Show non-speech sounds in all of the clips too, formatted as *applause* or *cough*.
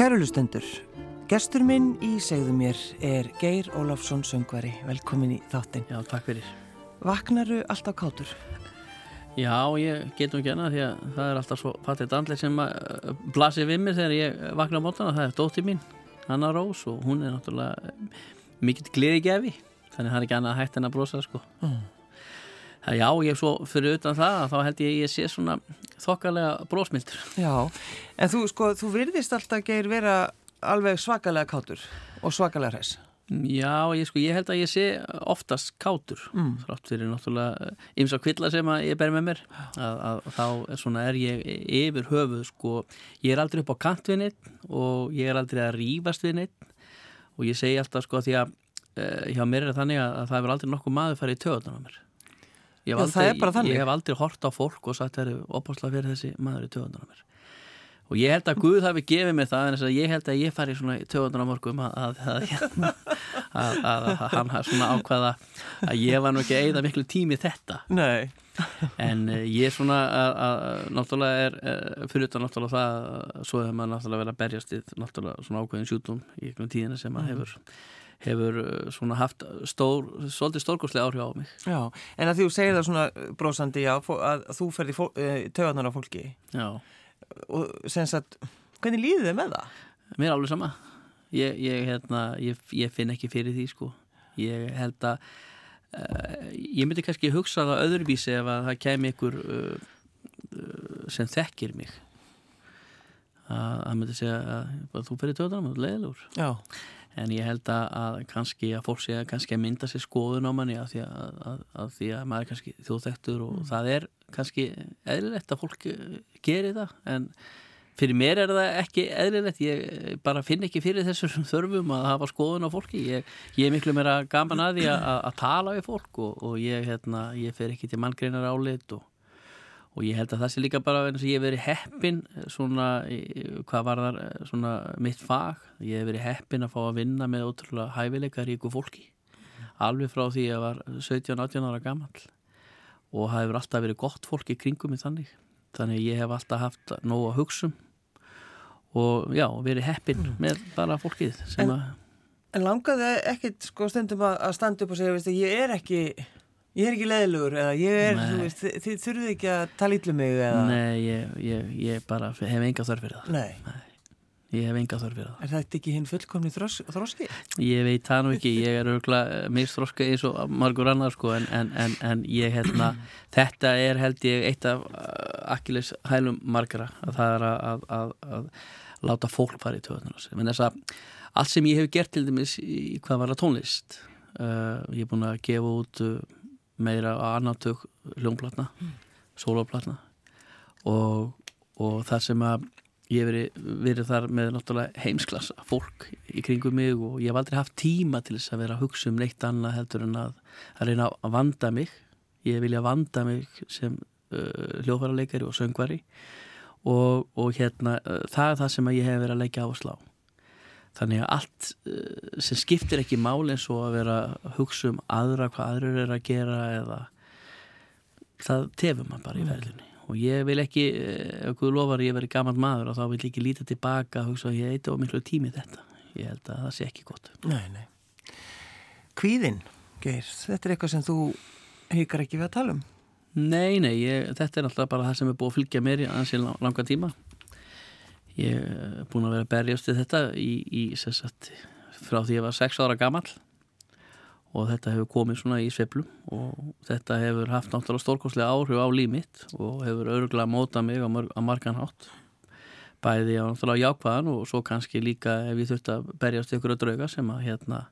Kærulustendur, gestur minn í segðu mér er Geir Ólafsson söngvari. Velkomin í þáttinn. Já, takk fyrir. Vaknaru alltaf kátur? Já, ég get nú ekki hana því að það er alltaf svo fattigt andlega sem að blasir við mér þegar ég vakna á mótana. Það er dótti mín, Hanna Rós og hún er náttúrulega mikill gleði gefi. Þannig það er ekki annað að hægt en að brosa, sko. Mm. Já, ég er svo fyrir utan það að þá held ég að ég sé svona þokkalega brósmildur. Já, en þú, sko, þú virðist alltaf geir vera alveg svakalega kátur og svakalega hræs. Já, ég, sko, ég held að ég sé oftast kátur mm. þrátt fyrir náttúrulega ymsa kvilla sem ég ber með mér að, að þá er, svona, er ég yfir höfuð sko, ég er aldrei upp á kant við neitt og ég er aldrei að rýfast við neitt og ég segi alltaf sko því að uh, hjá mér er þannig að, að það er aldrei nokkuð maður farið í töðunan á mér Já, aldrei, ég hef aldrei hort á fólk og sagt það eru opásla fyrir þessi maður í töðunar á mér og ég held að Guð hafi gefið mig það en þess að ég held að ég fari svona í töðunar á morgum að, *laughs* að, að, að hann hafa svona ákvaða að ég var nú ekki að eigða miklu tími þetta Nei. en uh, ég svona náttúrulega er uh, fyrir þetta náttúrulega það svo hefur maður náttúrulega verið að berjast í náttúrulega svona ákveðin sjútum í einhvern tíðina sem maður mhm. hefur hefur uh, svona haft stór, svolítið stórkoslega áhrif á mig. Já, en að því þú segir það svona brósandi já, að þú ferði uh, töðanar á fólki. Já. Og senst að, hvernig líðið þið með það? Mér er alveg sama. Ég, ég, hérna, ég, ég finn ekki fyrir því, sko. Ég held að, uh, ég myndi kannski hugsa það öðruvísi ef að það kemi ykkur uh, sem þekkir mig. Að það myndi segja að þú ferði töðanar, það er leiðilegur. Já en ég held að, að kannski að fólk sé að kannski að mynda sér skoðun á manni að því að, að, að því að maður er kannski þjóðþektur og mm. það er kannski eðlilegt að fólk gerir það. En fyrir mér er það ekki eðlilegt. Ég bara finn ekki fyrir þessum *laughs* þörfum að hafa skoðun á fólki. Ég, ég er miklu meira gaman að því að tala við fólk og, og ég, hérna, ég fer ekki til manngreinar álit og og ég held að það sé líka bara eins og ég hef verið heppin svona, hvað var þar svona mitt fag, ég hef verið heppin að fá að vinna með ótrúlega hæfileika ríku fólki, alveg frá því að ég var 17-18 ára gammal og það hefur alltaf verið gott fólki kringum í þannig, þannig ég hef alltaf haft nóg að hugsa um. Og já, verið heppin mm. með bara fólkið sem en, að En langaði ekkit sko stundum að standa upp og segja, veist, ég er ekki Ég er ekki leiðilegur eða ég er, Nei. þú veist, þið, þurfuð ekki að tala ítlu mig eða... Nei, ég, ég, ég bara hef enga þörf fyrir það. Nei. Nei. Ég hef enga þörf fyrir það. Er þetta ekki hinn fullkomni þros, þroski? Ég veit það nú ekki, ég er örgulega mist þroska eins og margur annar sko en, en, en, en ég hérna, þetta er held ég eitt af uh, akkilis hælum margara að það er að, að, að, að láta fólk fara í töðunar. En þess að allt sem ég hef gert til dæmis í hvað var að tónlist, uh, ég er búin að gefa út... Uh, meira á annartök hljómplatna, mm. sóloplatna. Og, og það sem að ég verið þar með náttúrulega heimsklassa fólk í kringum mig og ég hef aldrei haft tíma til þess að vera að hugsa um neitt annað heldur en að, að reyna að vanda mig. Ég vilja vanda mig sem uh, hljófaraleikari og söngvari. Og, og hérna uh, það er það sem ég hef verið að leggja á. að slá þannig að allt uh, sem skiptir ekki máli eins og að vera að hugsa um aðra hvað aðrur er að gera eða það tefur mann bara í verðinni og ég vil ekki, eh, ef Guð lofar ég verið gaman maður og þá vil ég ekki líta tilbaka og hugsa að ég eitthvað miklu tími þetta. Ég held að það sé ekki gott. Nei, nei. Kvíðin, Geir, þetta er eitthvað sem þú heikar ekki við að tala um? Nei, nei, ég, þetta er alltaf bara það sem er búið að fylgja mér í ansinn langa tíma ég er búin að vera að berjast til þetta í, í sagt, frá því ég var 6 ára gammal og þetta hefur komið svona í sveplum og þetta hefur haft náttúrulega stórkoslega áhrif á límitt og hefur örgulega mótað mig á margan hátt. Bæði á náttúrulega jákvæðan og svo kannski líka ef ég þurft að berjast ykkur að drauga sem að hérna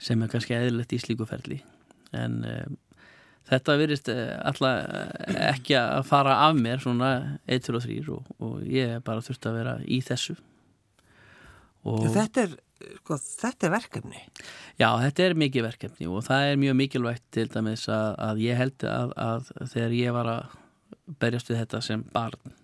sem er kannski eðlert í slíkuferli en um, þetta virðist eh, alltaf eh, ekki að fara af mér svona 1, 2 og 3 og, og ég bara þurfti að vera í þessu. Og þetta er, sko, þetta er verkefni. Já, þetta er mikið verkefni og það er mjög mikilvægt til dæmis að, að ég held að, að þegar ég var að berjast við þetta sem barn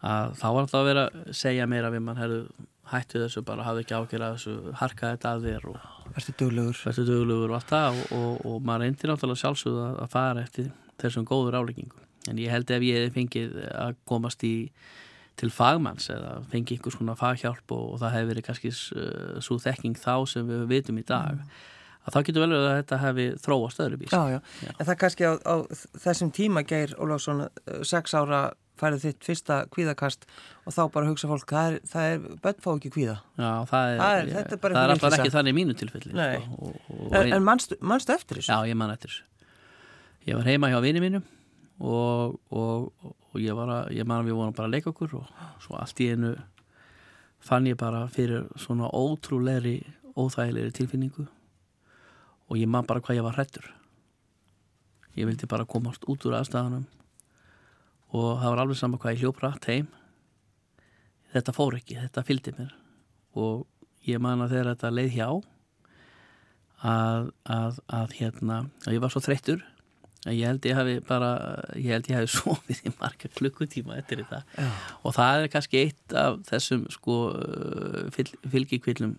að þá var alltaf að vera að segja mér að við mann hefðu hættu þessu bara hafi ekki ákveð að þessu harka þetta að þér og Verður döglegur og allt það og, og, og maður reyndir náttúrulega sjálfsögðu að, að fara eftir þessum góður áleggingum en ég held ef ég hef fengið að komast í til fagmanns eða fengi einhvers konar faghjálp og, og það hefur verið kannski uh, svo þekking þá sem við vitum í dag að þá getur vel verið að þetta hefði þróast öðrubís Já, já, en það kannski á, á þessum tíma Geir Ólafsson, uh, sex ára færið þitt fyrsta kvíðakast og þá bara hugsa fólk, það er, það er börn fá ekki kvíða. Já, það er, Það er- þetta er það er alltaf ekki þannig í mínu tilfelli sko, og, og, En, en manstu, manstu eftir þessu? Já, ég man eftir þessu. Ég var heima hjá vini mínum og, og, og ég, var að, ég man að við vorum bara að leika okkur og svo allt í einu fann ég bara fyrir svona ótrúlegri óþægilegri tilfinningu og ég man bara hvað ég var hrættur ég vildi bara komast út úr aðstæðanum og það var alveg sama hvað ég hljóp rætt heim. Þetta fór ekki, þetta fylgdi mér. Og ég man að þegar þetta leið hjá að, að, að hérna að ég var svo þreyttur að ég held ég hafi bara ég held ég hafi *laughs* sofið í marga klukkutíma eftir þetta. Já. og það er kannski eitt af þessum sko fyl, fylgikvillum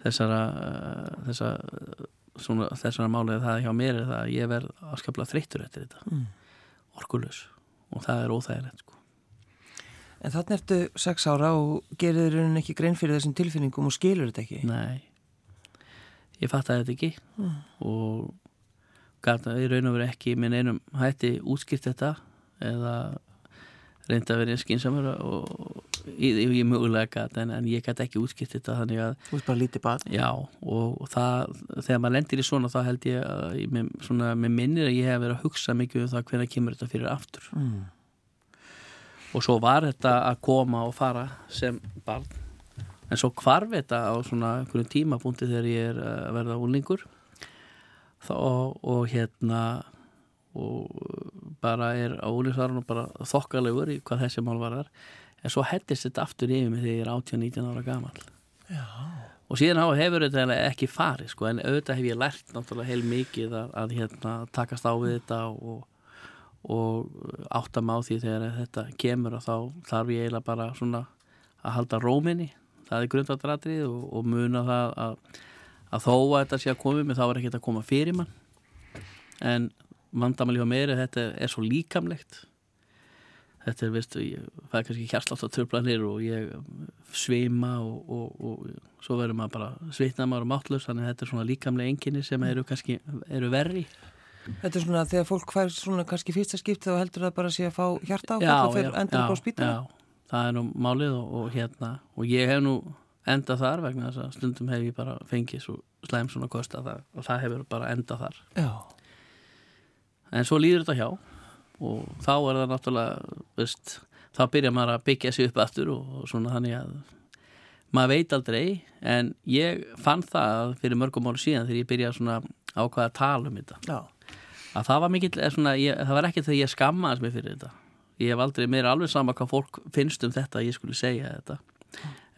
þessara þessa, svona, þessara málið það hjá mér er það að ég verð afskaplega þreyttur eftir þetta. Mm. orkulös og það er óþægilegt sko. En þannig ertu sex ára og gerir þér ekki grein fyrir þessum tilfinningum og skilur þetta ekki? Nei ég fattaði þetta ekki Mm. og gata í raun og veru ekki minn einum hætti útskipt þetta eða reynda að vera skinsamur og ég, ég mögulega gata en, en ég gæti ekki útskipt þetta þannig að Þú veist bara lítið bad. já og það þegar maður lendir í svona þá held ég að ég, með, svona, með minnir að ég hef verið að hugsa mikið um það hvernig kemur þetta fyrir aftur Mm. og svo var þetta að koma og fara sem barn en svo hvarf þetta á svona einhverjum tímapunkti þegar ég er að verða úlingur þá, og hérna og bara er á úlingsvarunum bara þokkalegur í hvað þessi mál var þar en svo hettist þetta aftur yfir mig þegar ég er 18-19 ára gamal Já. og síðan á hefur þetta ekki farið sko, en auðvitað hef ég lært náttúrulega heil mikið að, að hérna, takast á við þetta og, og átta mig á því þegar þetta kemur og þá þarf ég eiginlega bara svona að halda róminni það er grundvallratrið og, og muna það að, að þó að þetta sé að koma mig þá er ekki að koma fyrir mann. En vandamæli er að þetta er svo líkamlegt þetta er, veistu, ég, það er kannski hjarslátt á törplanir og ég svima og, og, og svo verður maður bara svitna maður og máttlaus þannig að þetta er svona líkamlega enginni sem eru kannski eru verri Þetta er svona þegar fólk fær svona kannski fyrsta skipti þá heldur það bara að sé að fá hjarta og fyrir endur upp á spýtana. já, það er nú málið og, og hérna og ég hef nú endað þar vegna þess að stundum hef ég bara fengið svo slæm svona kost að það, og það hefur bara endað þar Já. en svo líður þetta hjá og þá er það náttúrulega veist, þá byrja maður að byggja sig upp aftur og, og svona þannig að maður veit aldrei. En ég fann það fyrir mörgum ára síðan þegar ég byrjaði svona ákvaða að tala um þetta Já. að það var mikill svona, ég, það var ekki þegar ég skammaðist mig fyrir þetta. Ég hef aldrei, mér er alveg sama hvað fólk finnst um þetta að ég skulle segja þetta.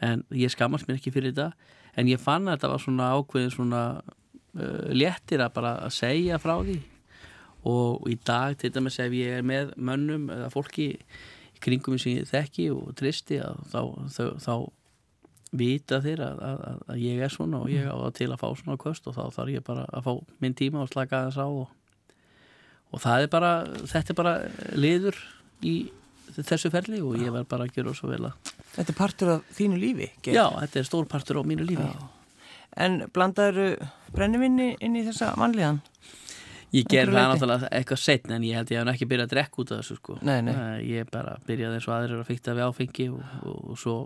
En ég skammast mér ekki fyrir þetta. En ég fann að þetta var svona ákveðin svona uh, léttir að bara að segja frá því og í dag til dæmis ef ég er með mönnum eða fólki í kringum sem ég þekki og tristi þá, þá, þá vita þeir að, að, að- ég er svona og ég á til að fá svona köst og þá þarf ég bara að fá minn tíma og slaka þess á og, og það er bara þetta er bara liður í þessu ferli og ég verð bara að gera svo vel að Þetta er partur af þínu lífi, Geir. já, þetta er stór partur á mínu lífi Já. En blandaður brennivinni inn í þessa mannlegan? Ég ger það náttúrulega eitthvað setn en ég held ég hef nú ekki byrjað að drekka út af þessu sko. Nei, nei. ég bara byrjaði eins og aðrir að fykta við áfengi og, og, og svo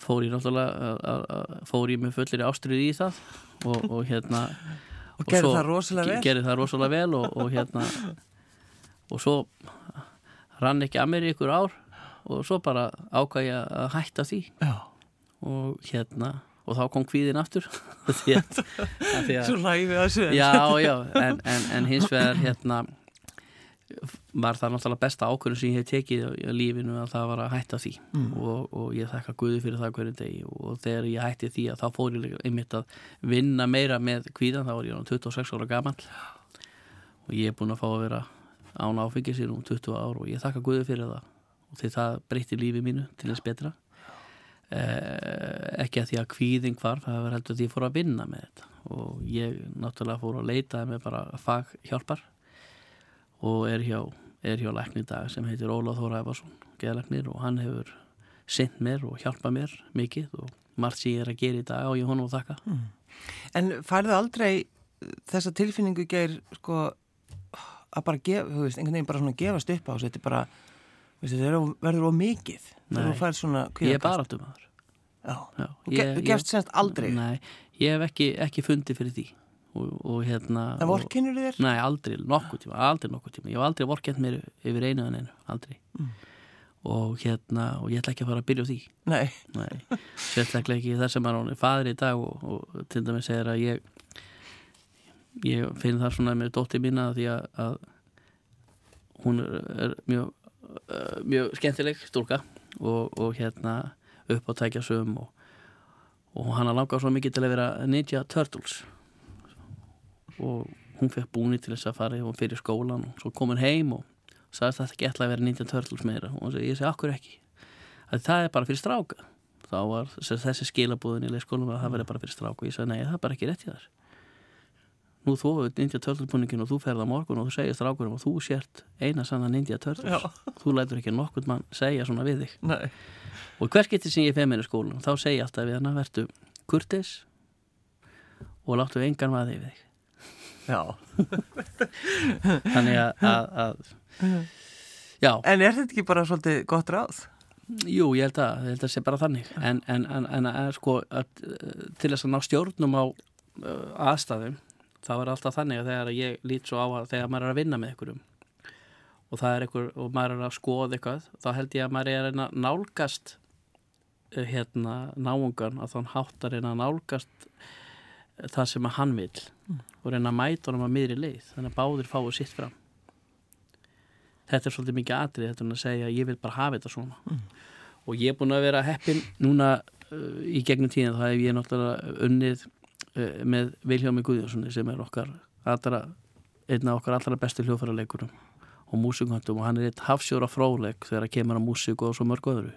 fór ég náttúrulega að- að- að- fór ég með fullir ástriði í það og, og hérna *laughs* Og gerði það rosalega vel? ge- gerði það rosalega vel og, og hérna og svo rann ekki að mér ykkur ár og svo bara ákvað ég að hætta því Já. og hérna og þá kom kvíðin aftur. *laughs* Að, að Svo læfið að þessu. já, já, en, en, en hins vegar hérna var það náttúrulega besta ákvörðun sem ég hef tekið í lífinu að það var að hætta því. Mm. og, og ég þakka Guði fyrir það hverjum degi. Og þegar ég hætti því að þá fór ég einmitt að vinna meira með kvíðan þá var ég á 26 ára gaman og ég er búin að fá að vera án áfengi sér um 20 ár og ég þakka Guði fyrir það. Og því það breytti lífi mínu til þess betra ekki að því að kvíðing hvarf það var heldur því að ég fór að vinna með þetta. Og ég náttúrulega fór að leita með bara faghjálpar og er hjá er hjá lækni í dag sem heitir Óla Þóra Efarsson geðlæknir og hann hefur sint mér og hjálpa mér mikið og margt sem ég er að gera í dag og ég honum að þakka. Mm. En færðu aldrei þessa tilfinningu ger sko að bara gefa, þú veist, einhvern veginn bara svona gefast upp á þessu, þetta er bara þetta verður of mikið Nei, svona, ég er bara áttum aður Já, Já þú gefst semst aldrei. Nei, ég hef ekki, ekki fundið fyrir því. Og, og hérna En vorkinnur þér? Nei, aldrei, nokkuð tíma, aldrei nokkuð tíma. Ég hef aldrei vorkinn mér yfir einu en einu, aldrei. Mm. og hérna, og ég ætla ekki að fara að byrja á því. Nei, Nei. Sérstaklega ekki þar sem hann er fadir í dag og, og til dæmis segir að ég ég finn það svona með dóttið mína því að, að hún er, er mjög uh, mjög skemmtileg stúlka og, og hérna upp á tækjasum og, og hann har langað svo mikið til að vera Ninja Turtles. Og hún fekk búni til þess að fara og fyrir skólan og svo kom hann heim og sagðist að þetta ekki ætla að vera Ninja Turtles meira. Og ég segi, akkur ekki? Að það er bara fyrir stráka. Þá var þessi skilabúðin í leikskólum að það verði bara fyrir stráka. Og ég sagði, nei, það er bara ekki rétt í þar nú þú hefur Ninja Turtles búningin og þú ferða morgun og þú segir strákurum og þú sért eina sanna Ninja Turtles. Þú lætur ekki nokkur mann segja svona við þig. Nei. og hvers getur sem ég er feminni skólum? Þá segir ég alltaf við hann að verðu kurtis og láttu engan maður við þig. Já. *laughs* Þannig að, að, að *laughs* Já. En er þetta ekki bara svolítið gott ráð? Jú, ég held að, ég held að sé bara þannig. En, en, en, en sko til þess að ná stjórnum á uh, aðstæðum þá er alltaf þannig að þegar ég lít svo á að þegar maður er að vinna með einhverjum og það er einhver, og maður er að skoða eitthvað þá held ég að maður er að nálgast uh, hérna náungan að þann háttar að nálgast það sem að hann vil mm. og reyna að mæta honum að miðri leið þannig að báðir fáið sitt fram þetta er svolítið mikið atrið þetta er að segja að ég vil bara hafa þetta svona mm. og ég er búin að vera heppin núna uh, í gegnum tíðin þá hef ég náttúrulega unnið með Viljámi Guðjónssoni sem er okkar allra, einna okkar allra bestu hljóðfæraleikurum og músiköntum og hann er eitt hafsjóra fráleg þegar það kemur á músík og svo mörg öðru.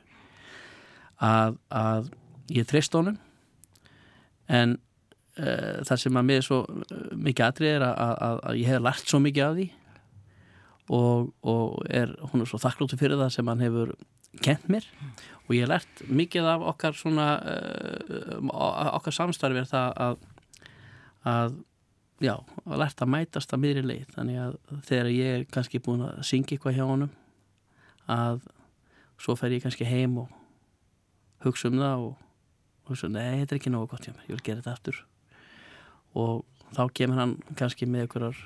Að, að ég treyst honum en uh, það sem að mér svo eh, mikið atrið er að, að, að ég hef lært svo mikið af því og, og er, hún er svo þakklútið fyrir það sem hann hefur kent mér og ég hef lært mikið af okkar svona uh, okkar samstarfi er það að að já, að lært að mætast að miðri leið. Þannig að þegar ég er kannski búin að syngja eitthvað hjá honum að svo fer ég kannski heim og hugsa um það og hugsa, nei, þetta er ekki nógu gott hjá mér, ég vil gera þetta aftur. Og þá kemur hann kannski með einhverjar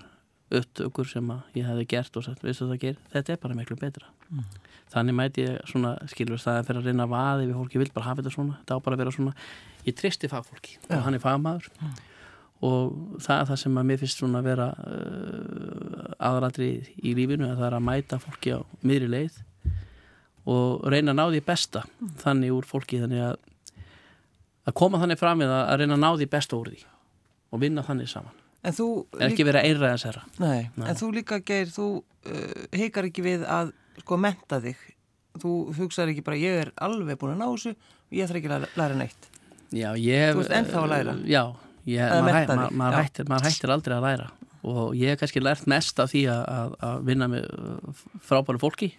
upptökur sem ég hefði gert og sagt, veistu það ger, þetta er bara miklu betra mm. þannig mæti ég svona skilur það að fyrir að reyna að vaði við fólki, vil bara hafa þetta svona þetta á bara að vera svona, ég tristi fagfólki ja. og hann er fagmaður mm. og það er það sem að mér finnst svona að vera uh, aðradri í lífinu, að það er að mæta fólki á miðri leið og reyna að ná því besta mm. þannig úr fólki, þannig að að koma þannig fram við að, að reyna að ná því besta úr því og vinna þannig saman en þú er ekki verið að einræða sér Nei, Nei. en þú líka geir, þú uh, heikar ekki við að sko menta þig. Þú hugsaður ekki bara ég er alveg búin að ná þessu og ég þarf ekki að læra neitt. Já, ég Þú ert ennþá að læra. Já, ég, maður, maður, maður, hættir, maður hættir aldrei að læra. Og ég hef kannski lært mest af því að, að, að vinna með uh, frábæru fólki.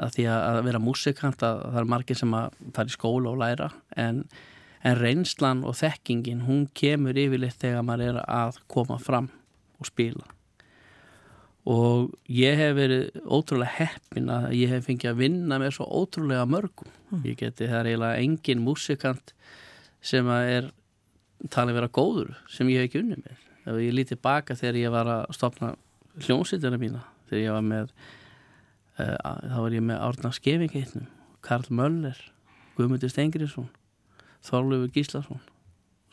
Að því að vera músikant að það er margir sem að fara í skóla og læra. En en reynslan og þekkingin hún kemur yfirleitt þegar maður er að koma fram og spila. Og ég hef verið ótrúlega heppin að ég hef fengið að vinna með svo ótrúlega mörgum. Mm. ég geti, það er eiginlega engin músikant sem að er talið vera góður sem ég hef ekki unni með. Ef ég lítið baka þegar ég var að stopna hljómsýtjana mína þegar ég var með uh, þá var ég með Árna Skeving Karl Möller Guðmundur Stengriðsson Þorlöfu Gíslason.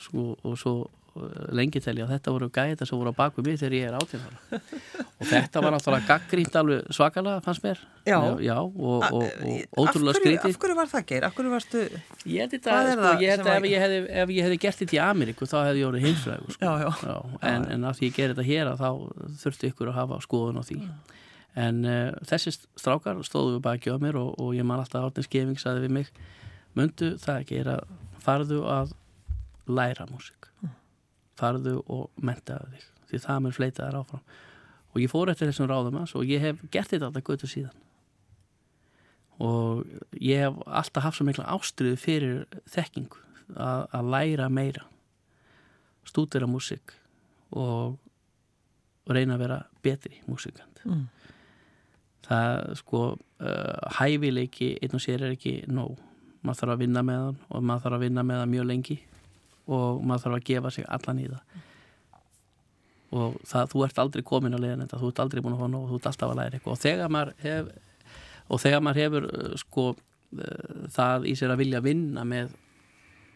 Sko, og svo uh, lengi telja og þetta voru gæta sem voru á baku mig þegar ég er átíðan og þetta var náttúrulega gaggrínt alveg svakalega fannst mér. Já, Já og, og, og ótrúlega skrítið. Af hverju var það geir? Af hverju varstu Ég held þetta, sko, að ef ég, hefði, ef ég hefði gert þetta í Ameríku þá hefði ég orðið hinsfræðu sko. en, en af því ég ger þetta hér þá þurftu ykkur að hafa skoðun á því. En uh, þessi strákar stóðu baki á mér og, og ég man alltaf átnins gefing saði við mig myndu það er að farðu að læra músík. Farðu og menta þig því það mun fleita þér áfram. Og ég fór eftir þessum ráðum og ég hef gert þetta alltaf götu síðan. Og ég hef alltaf haft svo mikla ástriðu fyrir þekkingu að, að læra meira stúdera músik og, og reyna að vera betri músikant Mm. það sko uh, hæfileiki einn og sér er ekki nóg maður þarf að vinna með hann og maður þarf að vinna með hann mjög lengi og maður þarf að gefa sig allan í það og það, þú ert aldrei komin á leiðin þetta, þú ert aldrei búin að fá nóg þú ert alltaf að læra eitthvað og þegar maður hef, og þegar maður hefur uh, sko uh, það í sér að vilja vinna með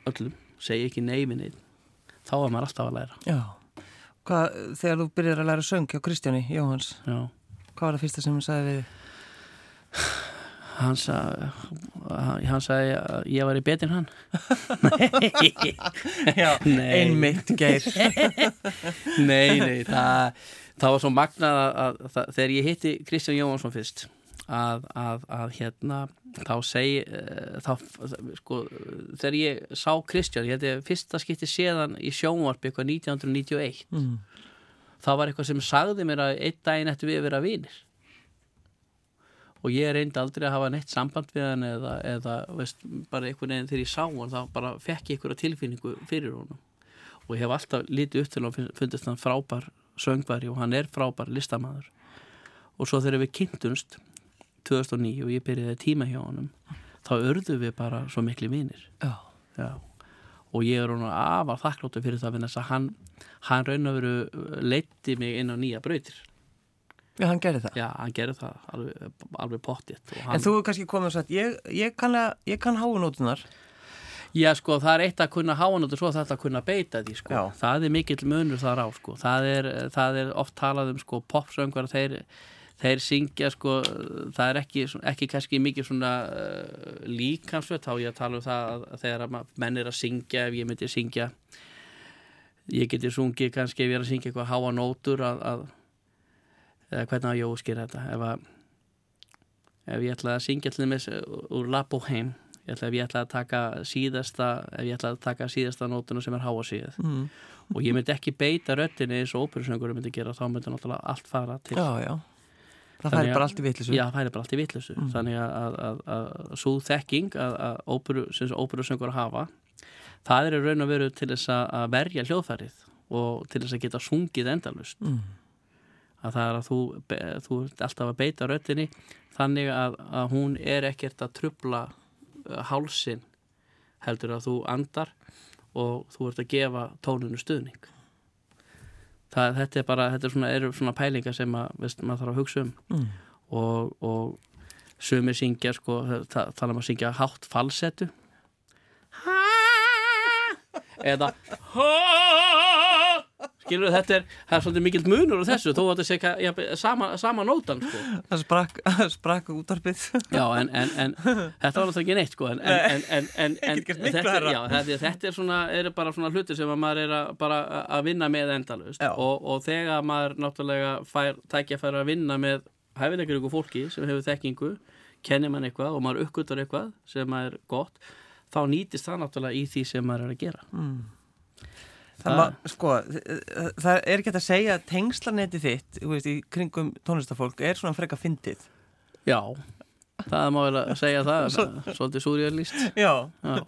öllum, segi ekki neyfinni þá er maður alltaf að læra Já. Hvað, þegar þú byrjar að læra söng hjá Kristjáni Jóhans, Já. hvað var það fyrsta sem hann sagði við? *sighs* hann, sa, hann sagði að ég var í betin hann *laughs* Já, Nei. einmitt, Geir *laughs* nei, nei, það, það var svo magnað að, að, að þegar ég hitti Kristján Jóhansson fyrst að, að, að hérna þá segi uh, þá, sko, þegar ég sá Kristján ég held ég fyrsta skipti séðan í sjónvarpi eitthvað 1991 mm. það var eitthvað sem sagði mér að einn daginn eftir við að vera vinir og ég reyndi aldrei að hafa neitt samband við hann eða, eða veist, bara einhvern veginn þegar ég sá hann þá bara fekk ég einhverja tilfinningu fyrir honum og ég hef alltaf lítið upp til að fundist hann frábær söngvari og hann er frábær listamæður og svo þegar við kynntumst 2009 og ég byrjaði tíma hjá honum þá örðu við bara svo miklu vinir Já. Já. og ég er hún afar þakkláttu fyrir það að hann, hann raun og veru leiti mig inn á nýja brautir Já, hann gerði það já, hann gerði það alveg, alveg pottitt hann, En þú er kannski komið og sagt, ég, ég kann, að- ég kann háunótunar já, sko, það er eitt að kunna háan og svo er þetta að kunna beita því sko. Já. það er mikill munur þar á sko. það, er, það er oft talað um sko, popsöngvar þeir, þeir syngja sko, það er ekki, ekki kannski mikið svona uh, líkansvöld þá ég að tala um það að, að þegar að menn er að syngja ef ég myndi syngja ég geti sungið kannski ef ég er að syngja eitthvað háa nótur að, að eða hvernig að ég úskýra þetta ef, að, ef ég ætla að syngja til þess úr Labo heim ég ætla, ef ég ætla að taka síðasta ef ég ætla að taka síðasta nótuna sem er háa síð mm. og ég myndi ekki beita röttinni eins og óperusöngur myndi gera, þá myndi náttúrulega allt fara til Já, já Það færi bara allt í vitlisu Já, það er bara allt í vitleysu Mm. þannig að, að, að, að svo þekking að, að óperu, sem óperusöngur hafa það er í raun og veru til þess að verja hljóðfærið og til þess að geta sungið endalust mm. Að það er að þú, þú ert alltaf að beita röttinni þannig að, að hún er ekkert að trubla uh, hálsin heldur að þú andar og þú ert að gefa tóninu stuðning. Það, þetta er bara þetta er svona, eru svona pælingar sem að, veist, maður þarf að hugsa um. Mm. og, og sumir syngja sko, það, tala um að syngja hátt falsettu. Eða skilur þetta er, það er svolítið mikill munur úr þessu, þó að þetta sé ka- jafnvel sama, sama nótan sko. Það sprakk, *laughs* sprakk útarpið já, en, en, en þetta var náttúrulega ekki neitt sko, en, en, þetta, já, þetta, þetta er svona, eru bara svona hlutir sem að maður er að, bara að vinna með endalust og, og þegar maður náttúrulega fær, tækja fær að vinna með hæfilegur ykkur fólki sem hefur þekkingu kennir mann eitthvað og maður uppgötar eitthvað sem er gott þá nýtist það náttúrulega í því sem maður er að gera. Mm. Það- Það, ma- sko, það er ekki að segja að tengslanetti þitt veist, í kringum tónlistafólk er svona freka fyndið já, það má vel að segja það *laughs* svolítið súrjörlist Já, Já.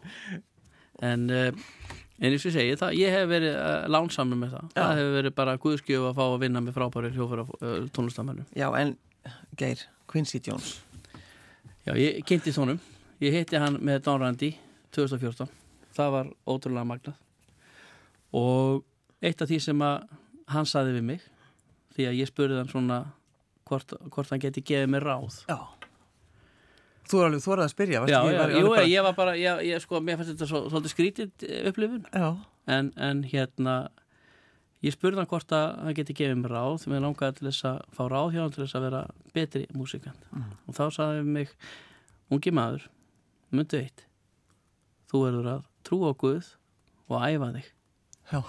En en eins og segi, það, ég hef verið uh, lánsamur með það. Já. Það hefur verið bara guðskjöf að fá að vinna með frábæri hljófara tónlistamönnum. já, en Geir, Quincy Jones Já, ég kynnti tónum. Ég hitti hann með Don Randy 2014. Það var ótrúlega magnað. Og eitt af því sem að hann saði við mig, því að ég spurði hann svona hvort, hvort hann geti gefið mér ráð. Já Þú er alveg þórað að spyrja Já, já, var- jú, alveg bara- ég var bara, ég, ég sko, mér fannst þetta svo, svolítið skrítið upplifun. Já, en, en hérna ég spurði hann hvort að hann geti gefið mér ráð þegar mér langaði til þess að fá ráð hjá hann til þess að vera betri músikant Mm. og þá sagði við mig ungi maður, myndu eitt þú verður að trúa á Guð og æfa þig já,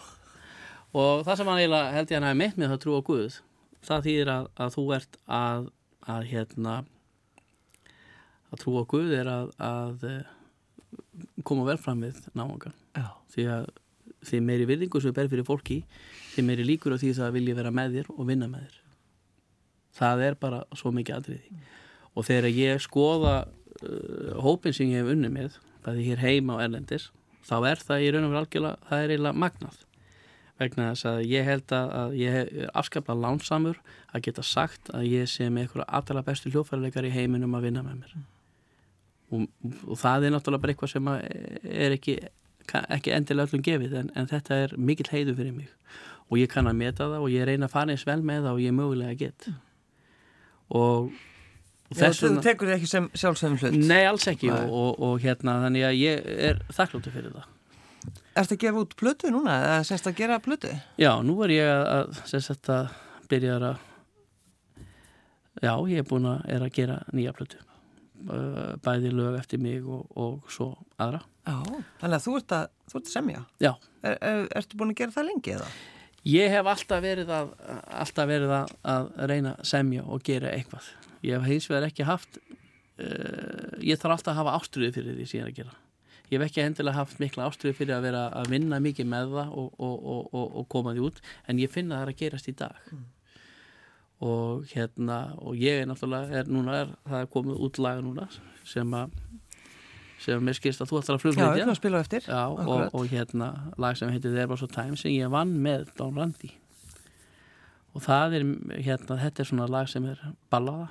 og það sem hann eiginlega held ég hann hafi meitt með það að trúa á Guð það þýðir að, að þú ert að, að hérna að trúa á Guð er að, að eh, koma vel fram við náungan já, því að því meiri virðingu sem þú ber fyrir fólki því meiri líkur á því það vilji vera með þér og vinna með þér. Það er bara svo mikið atriði. Og þegar ég skoða uh, hópin sem ég hef unni með það er hér heima á Erlendis þá er það í raun og verið algjörlega það er eiginlega magnað. Vegna þess að ég held að, ég er afskaplega lánsamur að geta sagt að ég sé með eitthvað allra bestu hljófæruleikar í heiminum að vinna með mér. Og, og það er náttúrulega bara eitthvað sem er ekki, ekki endilega öllum gefið en, en þetta er mikill heiðu fyrir mig. Og ég kann að meta það og ég reyna að fara eins vel með það og ég mögulega get. Og Já, þú tekur þið ekki sem sjálfsögum hlut. Nei, alls ekki Nei. Og, og, og hérna þannig að ég er þakkláttu fyrir það. Erstu að gefa út plötu núna eða semst að gera plötu? Já, nú er ég að semst að byrja að já, ég er búin að er að gera nýja plötu. Bæði lög eftir mig og, og svo aðra. Já, þannig að þú ert að, þú ert að semja. Já. Er, er, Ertu búin að gera það lengi eða? Ég hef alltaf verið að alltaf verið að, að reyna semja og gera eitthvað ég hef heins vegar ekki haft uh, ég þarf alltaf að hafa ástriði fyrir því síðan að gera. Ég hef ekki endilega haft mikla ástriði fyrir að vera að vinna mikið með það og, og, og, og koma því út en ég finna það að gerast í dag. Mm. og hérna og ég er náttúrulega, er, núna er það er komið út laga núna sem að sem mér skilst að þú ætlar að flugflýtja Já, ég að eftir Já, og hérna lag sem heitir There Was a Time sem ég vann með Don Randi og það er hérna, þetta er svona lag sem er ballaða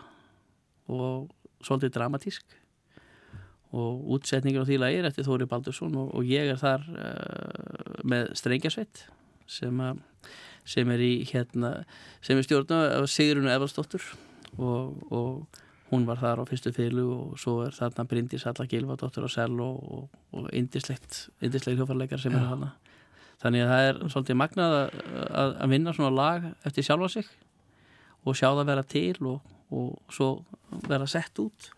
og svolítið dramatísk og útsetningur á því lagir eftir Þóri Baldursson og, og ég er þar uh, með Strengjasveit sem, a, sem er í hérna, sem er stjórna af Sigrunu Evalsdóttur og, og hún var þar á fyrstu fylgu og svo er þarna Bryndis Alla Gilvardóttur á Sell og, og indislegt hjófarleikar sem Já. er hana þannig að það er svolítið magnað að, að, að vinna svona lag eftir sjálfa sig og sjá það vera til og og svo vera sett út.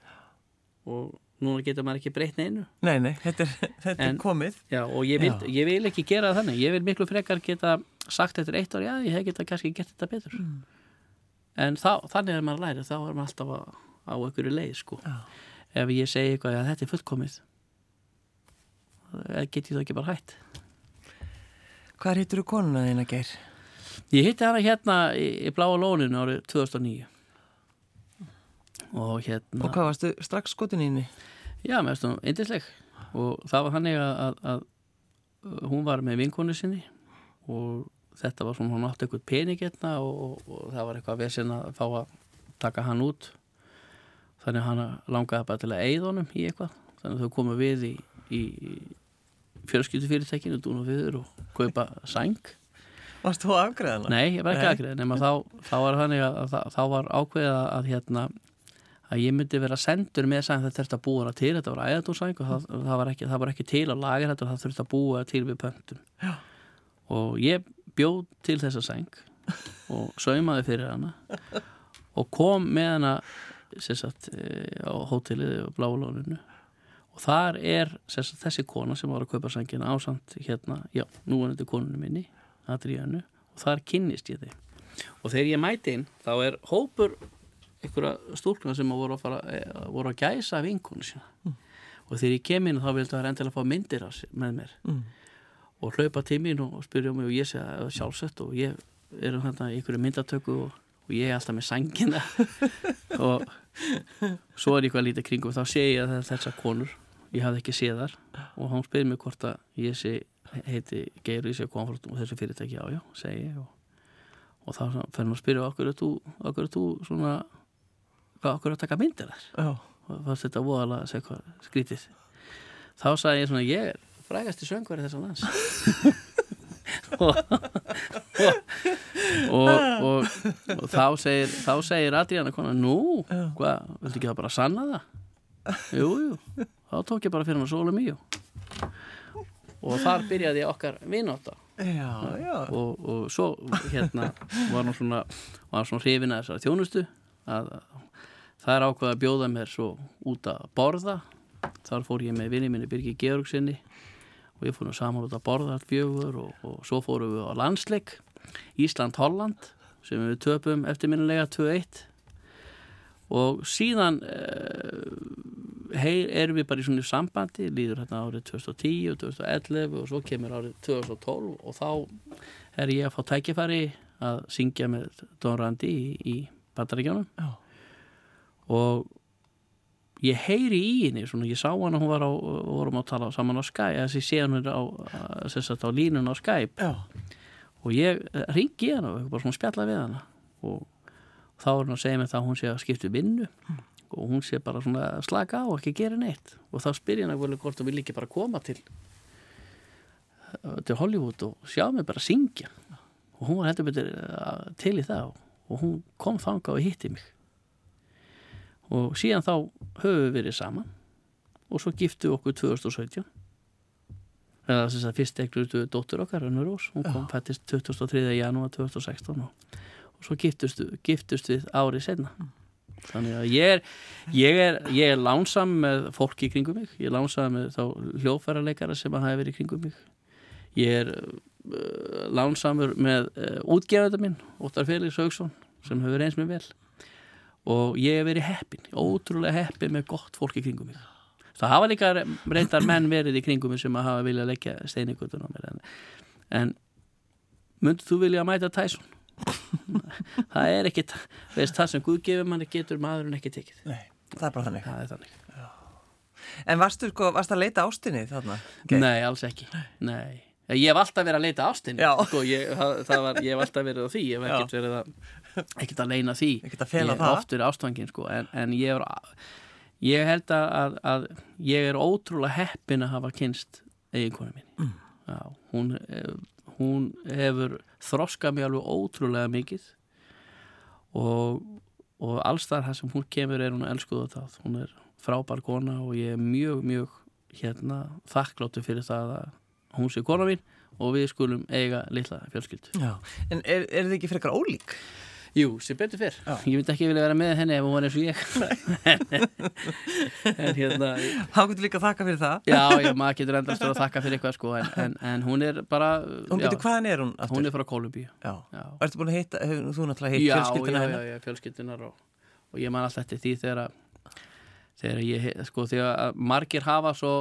Og núna getur maður ekki breytt neinu. Nei, nei, þetta er, *laughs* þetta en, er komið. Já, og ég vil, ég vil ekki gera þannig. Ég vil miklu frekar geta sagt eftir eitt ár já, ég hef geta kannski gert þetta betur. Mm. en þá, þannig er maður að læra. Þá er maður alltaf á, á einhverju leið sko. ef ég segi eitthvað að þetta er fullkomið. Get ég það ekki bara hætt. Hvað hittur þú konuna þín að ger? Ég hitti hana hérna í, í Bláa Lóninu árið 2009 og hérna Og hvað varstu strax skotin íni? Já, mér finnst hún eindisleg og það var hann að, að, að hún var með vinkonu sinni og þetta var svona, hún átti eitthvað pening hérna og, og, og það var eitthvað vesen að fá að taka hann út. Þannig hann langaði bara til að eigða honum í eitthvað. Þannig þau komu við í, í fjölskyldufyrirtekinu dún og viður og kaupa sæng. Varst þú afgreðan? Nei, ég var ekki afgreðan nema þá, þá var þannig að, að þá var ákveða að hérna að ég myndi vera sendur með sæng þetta þurfti að búa hana til, þetta var æðatúrsæng og það, það, var ekki, það var ekki til að laga þetta það þurfti að búa til við pöntum. Já. og ég bjóð til þessa sæng *laughs* og saumaði fyrir hana og kom með hana sagt, eh, á hótelið og bláulóninu og þar er sagt, þessi kona sem var að kaupa sængina ásand hérna, já, nú er þetta konunum minni Adriánu og þar kynnist ég þig og þegar ég mæti inn þá er hópur einhverja stúrkna sem voru að, fara, eh, voru að gæsa vinkonu sína. Mm. og þegar ég kem inn þá vildi það endilega fá myndir með mér. Mm. og hlaupa tímin og spyrja mig og ég segja sjálfsett og ég er um í einhverju myndatöku og, og ég er alltaf með sangina *laughs* og svo er eitthvað lítið kring og þá sé ég að þessar konur. Ég hafði ekki séð þar og hann spyrir mig hvort að ég sé heiti Geir og ég sé komfort og þessu fyrirtæki. Já já, segi ég og, og þá fyrir hann að spyrja okkur er þú svona hvað okkur að taka myndir þar? Og fannst þetta voðalega skrítið. Þá sagði ég svona ég er frægast í söngveri þess að lands. *laughs* Og, og, og, og þá segir þá segir Adriana konar nú, hvað, viltu ekki það bara sanna það? Jú, jú, þá tók ég bara fyrir hann sólum í og þar byrjaði okkar vinnóta og svo hérna var hann svona var hann svona hrifin að þessari þjónustu að Það er ákveð að bjóða mér svo út að borða. Þar fór ég með vinni minni Birgir Georgsinni og ég fór nú saman út að borða allt fjögur og, og svo fórum við á landsleik Ísland-Holland sem við töpum eftirminnilega 2-1 og síðan eh, hei, erum við bara í svona sambandi, líður hérna árið 2010 og 2011 og svo kemur árið 2012 og þá er ég að fá tækifæri að syngja með Don Randi í, í bandaríkjónum. Og ég heyri í henni svona, ég sá hana, hún var á vorum að tala saman á Skype, þessi sé hann á, sagt, á línun á Skype. Já. og ég ringi hana og bara svona spjalla við hana. Og þá er hann að segja mig það að hún sé að skipta um vinnu. Og hún sé bara svona að slaka á og ekki gera neitt. Og þá spyr ég hana vel hvort þú vil ekki bara koma til til Hollywood og sjá mig bara syngja. Og hún var heldur betur eh, til í það. Og hún kom þanga og hitti mig og síðan þá höfum við verið saman. Og svo giftu okkur 2017 eða þess að fyrst ekkur dóttur okkar, Rönnur Rós. Hún kom fættist 23. janúar 2016 og, og svo giftust, giftust við árið senna þannig að ég er ég er, ég er lánsam með fólki kringum mig, ég er lánsam með þá hljófærarleikara sem að hafa verið kringum mig. Ég er uh, lánsamur með uh, útgefenda minn, Óttar Felix Haugsson sem hefur eins með vel og ég hef verið heppin, ótrúlega heppin með gott fólk í kringum mig. Það hafa líka reyndar menn verið í kringum mig sem að hafa viljað leggja steiningutun á mér en, en myndu þú vilja að mæta Tyson? *laughs* Það er ekki veist, það sem Guð gefur manni getur maðurinn ekki tekið. Nei, það er bara þannig. það er þannig. En varstu, sko, varstu að leita ástinni þarna? Nei, alls ekki. Nei. Ég hef alltaf verið að leita ástinni sko, ég, það, það var, ég hef alltaf verið á því Ég hef ekkert verið að ekkert að leina því Ekkert að fela það. hef oft verið ástfangin sko, en, en ég, er, ég held að, að, ég er ótrúlega heppin að hafa kynst eiginkonu mín Mm. Já, hún, eh, hún hefur þroskað mig alveg ótrúlega mikið og, og alls þar það sem hún kemur er hún elskuð og það hún er frábær kona og ég er mjög, mjög hérna þakkláttu fyrir það að hún sé kona mín og við skulum eiga litla fjölskyldu. Já. En er, er þið ekki frekar ólík? Jú, sem betur fyrr. Já. Ég myndi ekki vilja vera með henni ef hún var eins og ég. *laughs* en hérna, Hann getur líka að þakka fyrir það. já, já, maður getur endast að þakka fyrir eitthvað sko, en, en, en hún er bara, Hún getur, hvaðan er hún aftur? hún er frá Kolumbíu. Já. Já. Ertu búin að hitta, hefur þú náttúrulega hitt já, fjölskylduna já, já, já, fjölskyldunar og, og ég man alltaf eftir því þegar að þegar ég, sko, þegar margir hafa svo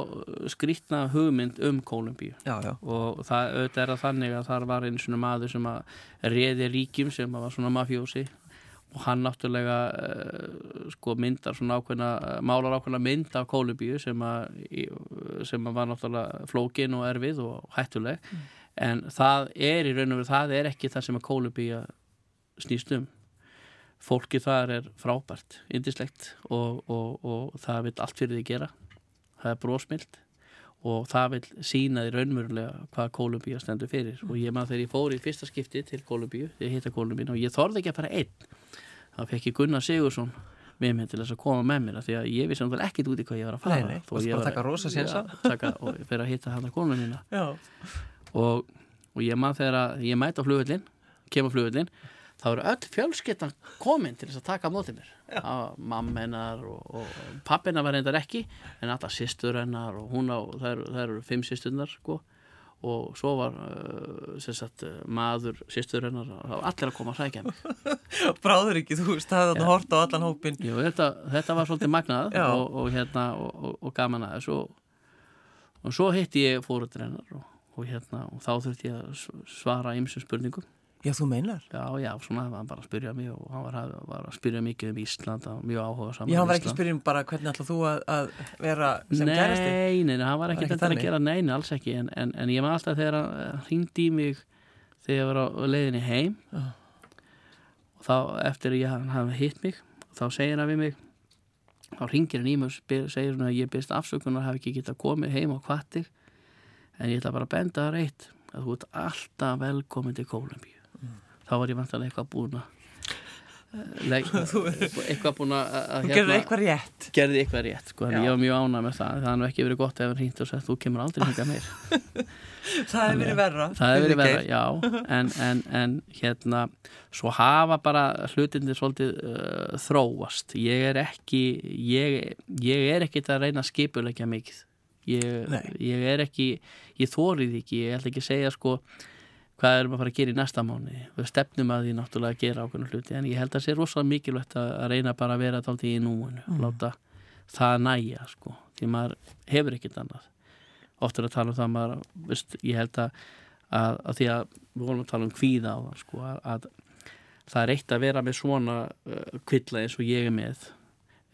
skrýtna hugmynd um Kolumbíu Já, já. og það auðvitað er að þannig að þar var einu svona maður sem að reði ríkjum sem var svona mafjósi og hann náttúrulega uh, sko myndar svona ákveðna málar ákveðna mynd af Kolumbíu sem að, í- sem að var náttúrulega flókin og erfið og hættuleg. En það er í raun og veru það er ekki það sem að Kolumbíu snýst um fólki þar er frábært, indislegt og, og, og það vil allt fyrir því gera. Það er brósmild og það vil sína því raunverulega hvað Kolumbíu stendur fyrir. Og ég maður þegar ég fór í fyrsta skipti til Kolumbíu, ég hitta Kolumbíu og ég þorði ekki að fara einn. Þá fekk ég Gunnar Sigursson með mér til þess að koma með mér því að ég vissi náttúrulega ekkit út í hvað ég var að fara. Nei, nei, varstu ég bara að var- taka rosa sénsa? Og fyrir að hitta hann að konuna mína og, og ég maður þegar ég flugvöllin kemur flugvöllin þá eru öll fjölskyldan komin til þess að taka á móti mér. Mamma hennar og, og pappina var reyndar ekki en alltaf sýstur hennar og hún á, það eru, fimm sýsturnar sko. Og svo var uh, sagt, uh, maður sýstur hennar allir að koma að sækja mig. *laughs* Bráður ekki, þú er að horta á allan hópin. Jú, þetta, þetta var svolítið magnað og, og, hérna, og, og, gaman að þessu og, svo hitti ég fóröldur hennar og, og, hérna, og þá þurfti ég að svara ymsum spurningum Já, þú meinar. Já, já, svona hann var bara að spyrja mig og hann var, að- var að spyrja mikið um Ísland og mjög áhuga saman Já, hann var ekki að spyrja um bara hvernig ætla þú að, að vera sem kærasti. Nei, nei, nei, hann var Það ekki þetta að gera neina, alls ekki en, en, en ég var alltaf þegar hann hringdi í mig þegar ég var á leiðinni heim Já. og þá eftir að ég, hann hafði hitt mig þá segir hann við mig þá ringir hann í mig og segir hann að ég byrst afsökunar hafi ekki getað komið heim á kvattig en ég ætla bara að benda það reitt að þú ert alltaf velkomin til Kólumbíu þá var ég vantanlega eitthvað búin að eh, *laughs* eitthvað búin að Þú gerði eitthvað rétt. gerði eitthvað rétt sko, ég var mjög ánað með það. Það hann ekki verið gott ef hann hringt og sagt þú kemur aldrei hingað meir. *laughs* Það hefur verið verra. það hefur verið verra, já. En, en, en hérna svo hafa bara hlutinni svolítið uh, þróast. Ég er ekki ég, ég er ekki að reyna að skipulegja mikið. Ég, ég er ekki ég þórið ekki, ég ætla ekki að segja sko hvað erum að fara að gera í næsta mánu við stefnum að því náttúrulega að gera ákveðna hluti en ég held að sé rosalega mikilvægt að reyna bara að vera tólti í núinu Mm. láta það næja sko því maður hefur ekkert annað oft er að tala um það maður, veist, ég held að, að, að því að við volum að tala um kvíða á það sko að, að það er eitt að vera með svona uh, kvilla eins og ég er með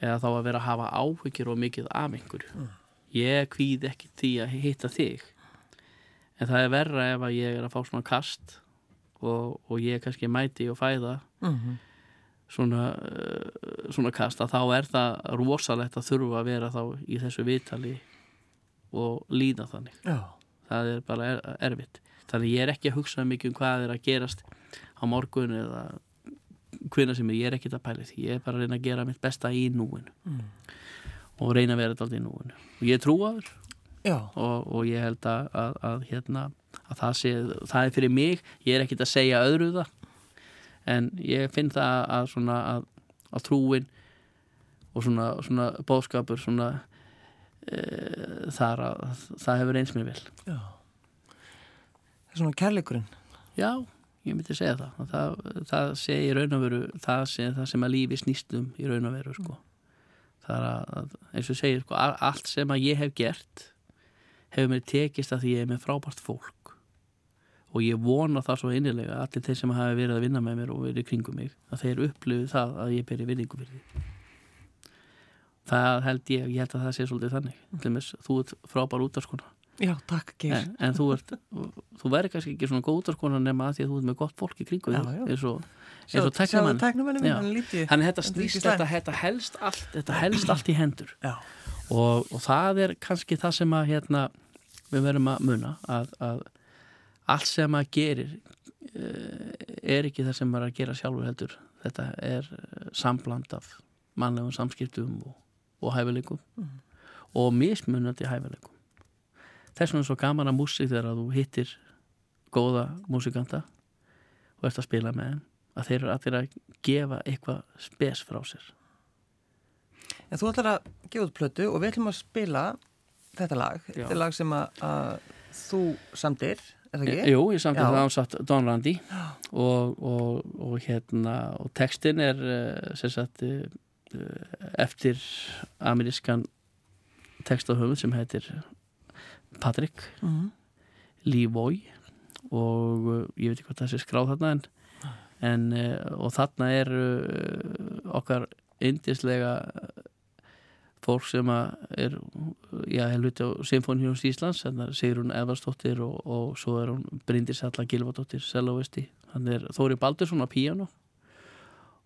eða þá að vera að hafa áhyggjur og mikið af einhverju Mm. ég kvíð ekki því að hitta þig en það er verra ef að ég er að fá svona kast og, og ég kannski mæti og fæða Mhm. svona, uh, svona kast að þá er það rosalegt að þurfa að vera þá í þessu vitali og líða þannig. Já, það er bara er, erfitt. Þannig ég er ekki að hugsa mikið um hvað er að gerast á morgun eða hvina sem ég er ekkert að pæla í því. Ég er bara að reyna að gera mitt besta í núinu Mm. og reyna að vera alltaf í núinu. Og ég trúaður já, og, og ég held að, að, að, hérna, að það, sé, það er fyrir mig. Ég er ekkert að segja öðru það. En ég finn það að, svona, að, að trúin og svona, svona bóðskapur svona e, þar að það hefur eins mér vel. Já. Það er svona kærleikurinn. Já, ég myndi segja það. Það, það sé í raun og veru það það sem að lífi snýst um í raun og veru sko. það er að, eins og segir sko, allt sem að ég hef gert hefur mér tekist að því ég er með frábært fólk. Og ég vona það svo innilega allir þeir sem hafi verið að vinna með mér og verið kringum mig að þeir upplifu það að ég beri vinningu fyrir því. Það held ég, ég held að það sé svolítið þannig. Mér, þú ert frábær útarskona Já, takk, Geir. En, en þú ert þú verður kannski ekki svona góð útarskona nema að því að þú ert með gott fólk í kringu eins og, og líti þannig þetta snýst þetta, þetta helst allt þetta helst allt í hendur. Já, og, og það er kannski það sem að hérna, við verðum að muna að, að allt sem að gerir eh, er ekki það sem maður er að gera sjálfur heldur. Þetta er eh, sambland af mannlegum samskiptum og, og hæfileikum og mismunandi hæfileikum. Þess vegna er svo gaman að músík þegar að þú hittir góða músikanta og ert að spila með þeim að þeir eru allir að gefa eitthvað spes frá sér. En þú ætlar að gefa út plötu og við ætlum að spila þetta lag Já. Þetta er lag sem að, að þú samdir, er það ekki? Jú, ég samt Já. að það ásatt Don Randi og, og, og hérna og textin er uh, sem sagt uh, eftir amerískan textahöfund sem heitir Patrick Mhm. Levoy og uh, ég veit ekki hvað það sé skráð þarna en, en og þarna er okkar indislega fólk sem er já, helviti á Symfóníus Íslands að Sigrun Evarsdóttir og, og svo er hún Bryndis Halla Gilvardóttir celloisti, hann er Þóri Baldursson á píano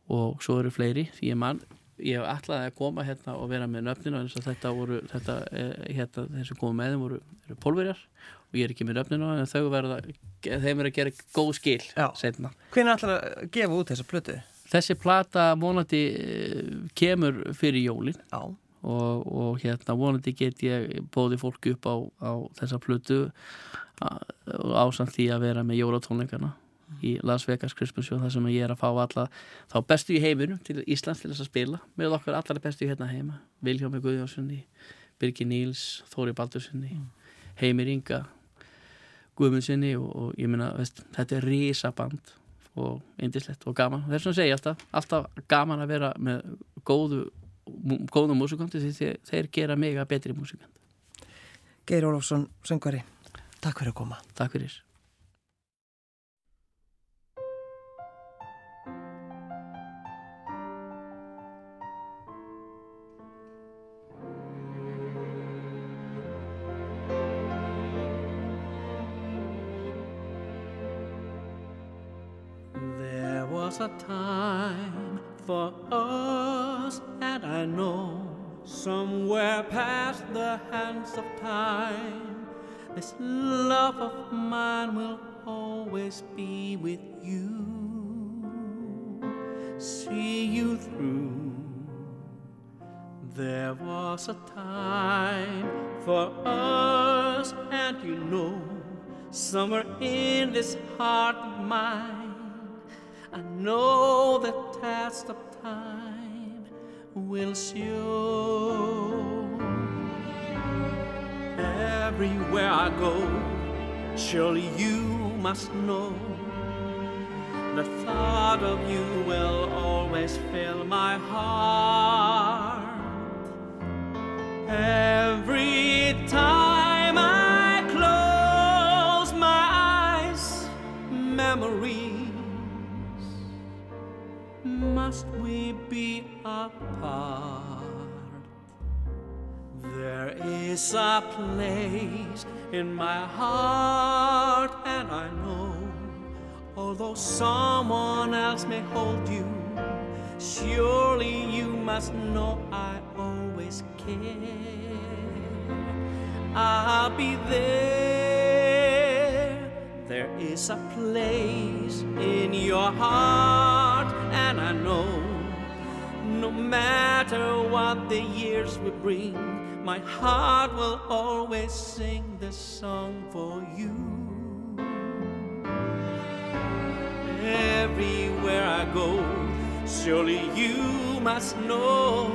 og svo eru fleiri. Ég mann ég hef ætlaði að koma hérna og vera með nöfnina eins og þetta voru þetta, eh, hérna, þeir sem komu með þeim voru, pólverjar og ég er ekki með nöfnina en þau verða, þeim er að gera góð skil setna. Hvenær ætlar að gefa út þessa plötu? Þessi plata vonandi eh, kemur fyrir jólin. Já, og, og hérna vonandi get ég bóði fólki upp á, á þessa plötu ásamt því að vera með jólatónleikana í Las Vegas Christmas Show þar sem ég er að fá alla þá bestu í heiminum til Íslands til þess að spila með okkar allar bestu hérna heima Vilhjómi Guðjónssoni, Birgir Níls Þóri Baldurssoni Heimir Inga Guðmundssoni og, og ég veist, þetta er risaband og indislegt og gaman. Þess að segja alltaf, alltaf gaman að vera með góðu góðum músikanti því þeir, þeir gera mig að betri músikant Geir Ólafsson, söngvari Takk fyrir að koma. Takk fyrir. There was a time for us, and I know somewhere past the hands of time, this love of mine will always be with you. See you through. There was a time for us, and you know, somewhere in this heart of mine. I know the test of time will show. Everywhere I go, surely you must know. The thought of you will always fill my heart. Must we be apart? There is a place in my heart, and I know, although someone else may hold you, surely you must know I always care. I'll be there. There is a place in your heart, and I know no matter what the years will bring, my heart will always sing this song for you. Everywhere I go, surely you must know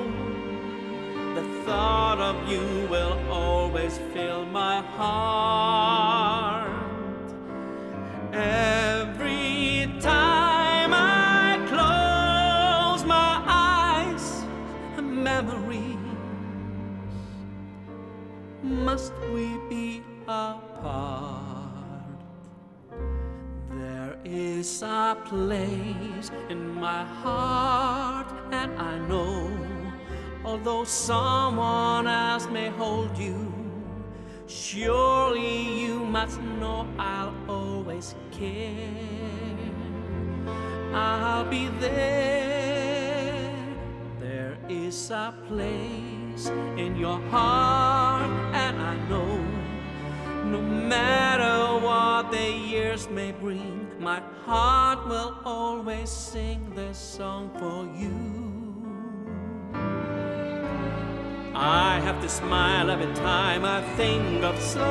the thought of you will always fill my heart. Every must we be apart. There is a place in my heart, and I know, although someone else may hold you, surely you must know I'll always care. I'll be there. There is a place in your heart, and I know no matter what the years may bring, my heart will always sing this song for you. I have to smile every time I think of sunlight.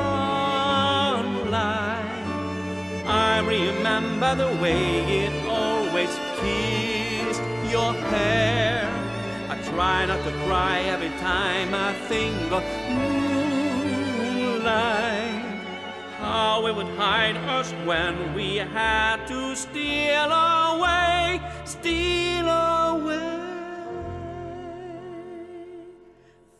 I remember the way it always kissed your hair. Try not to cry every time I think of moonlight. How it would hide us when we had to steal away, steal away.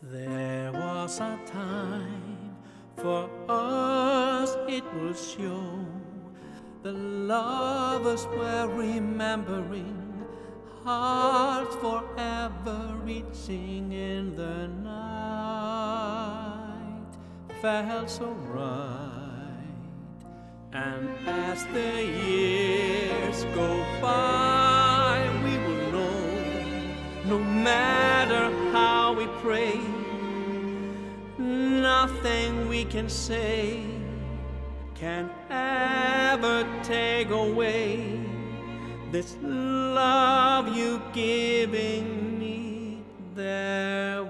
There was a time for us, it will show. The lovers were remembering, hearts forever reaching in the night. Felt so right. And as the years go by, we will know no matter how we pray, nothing we can say can ever take away this love you giving me. There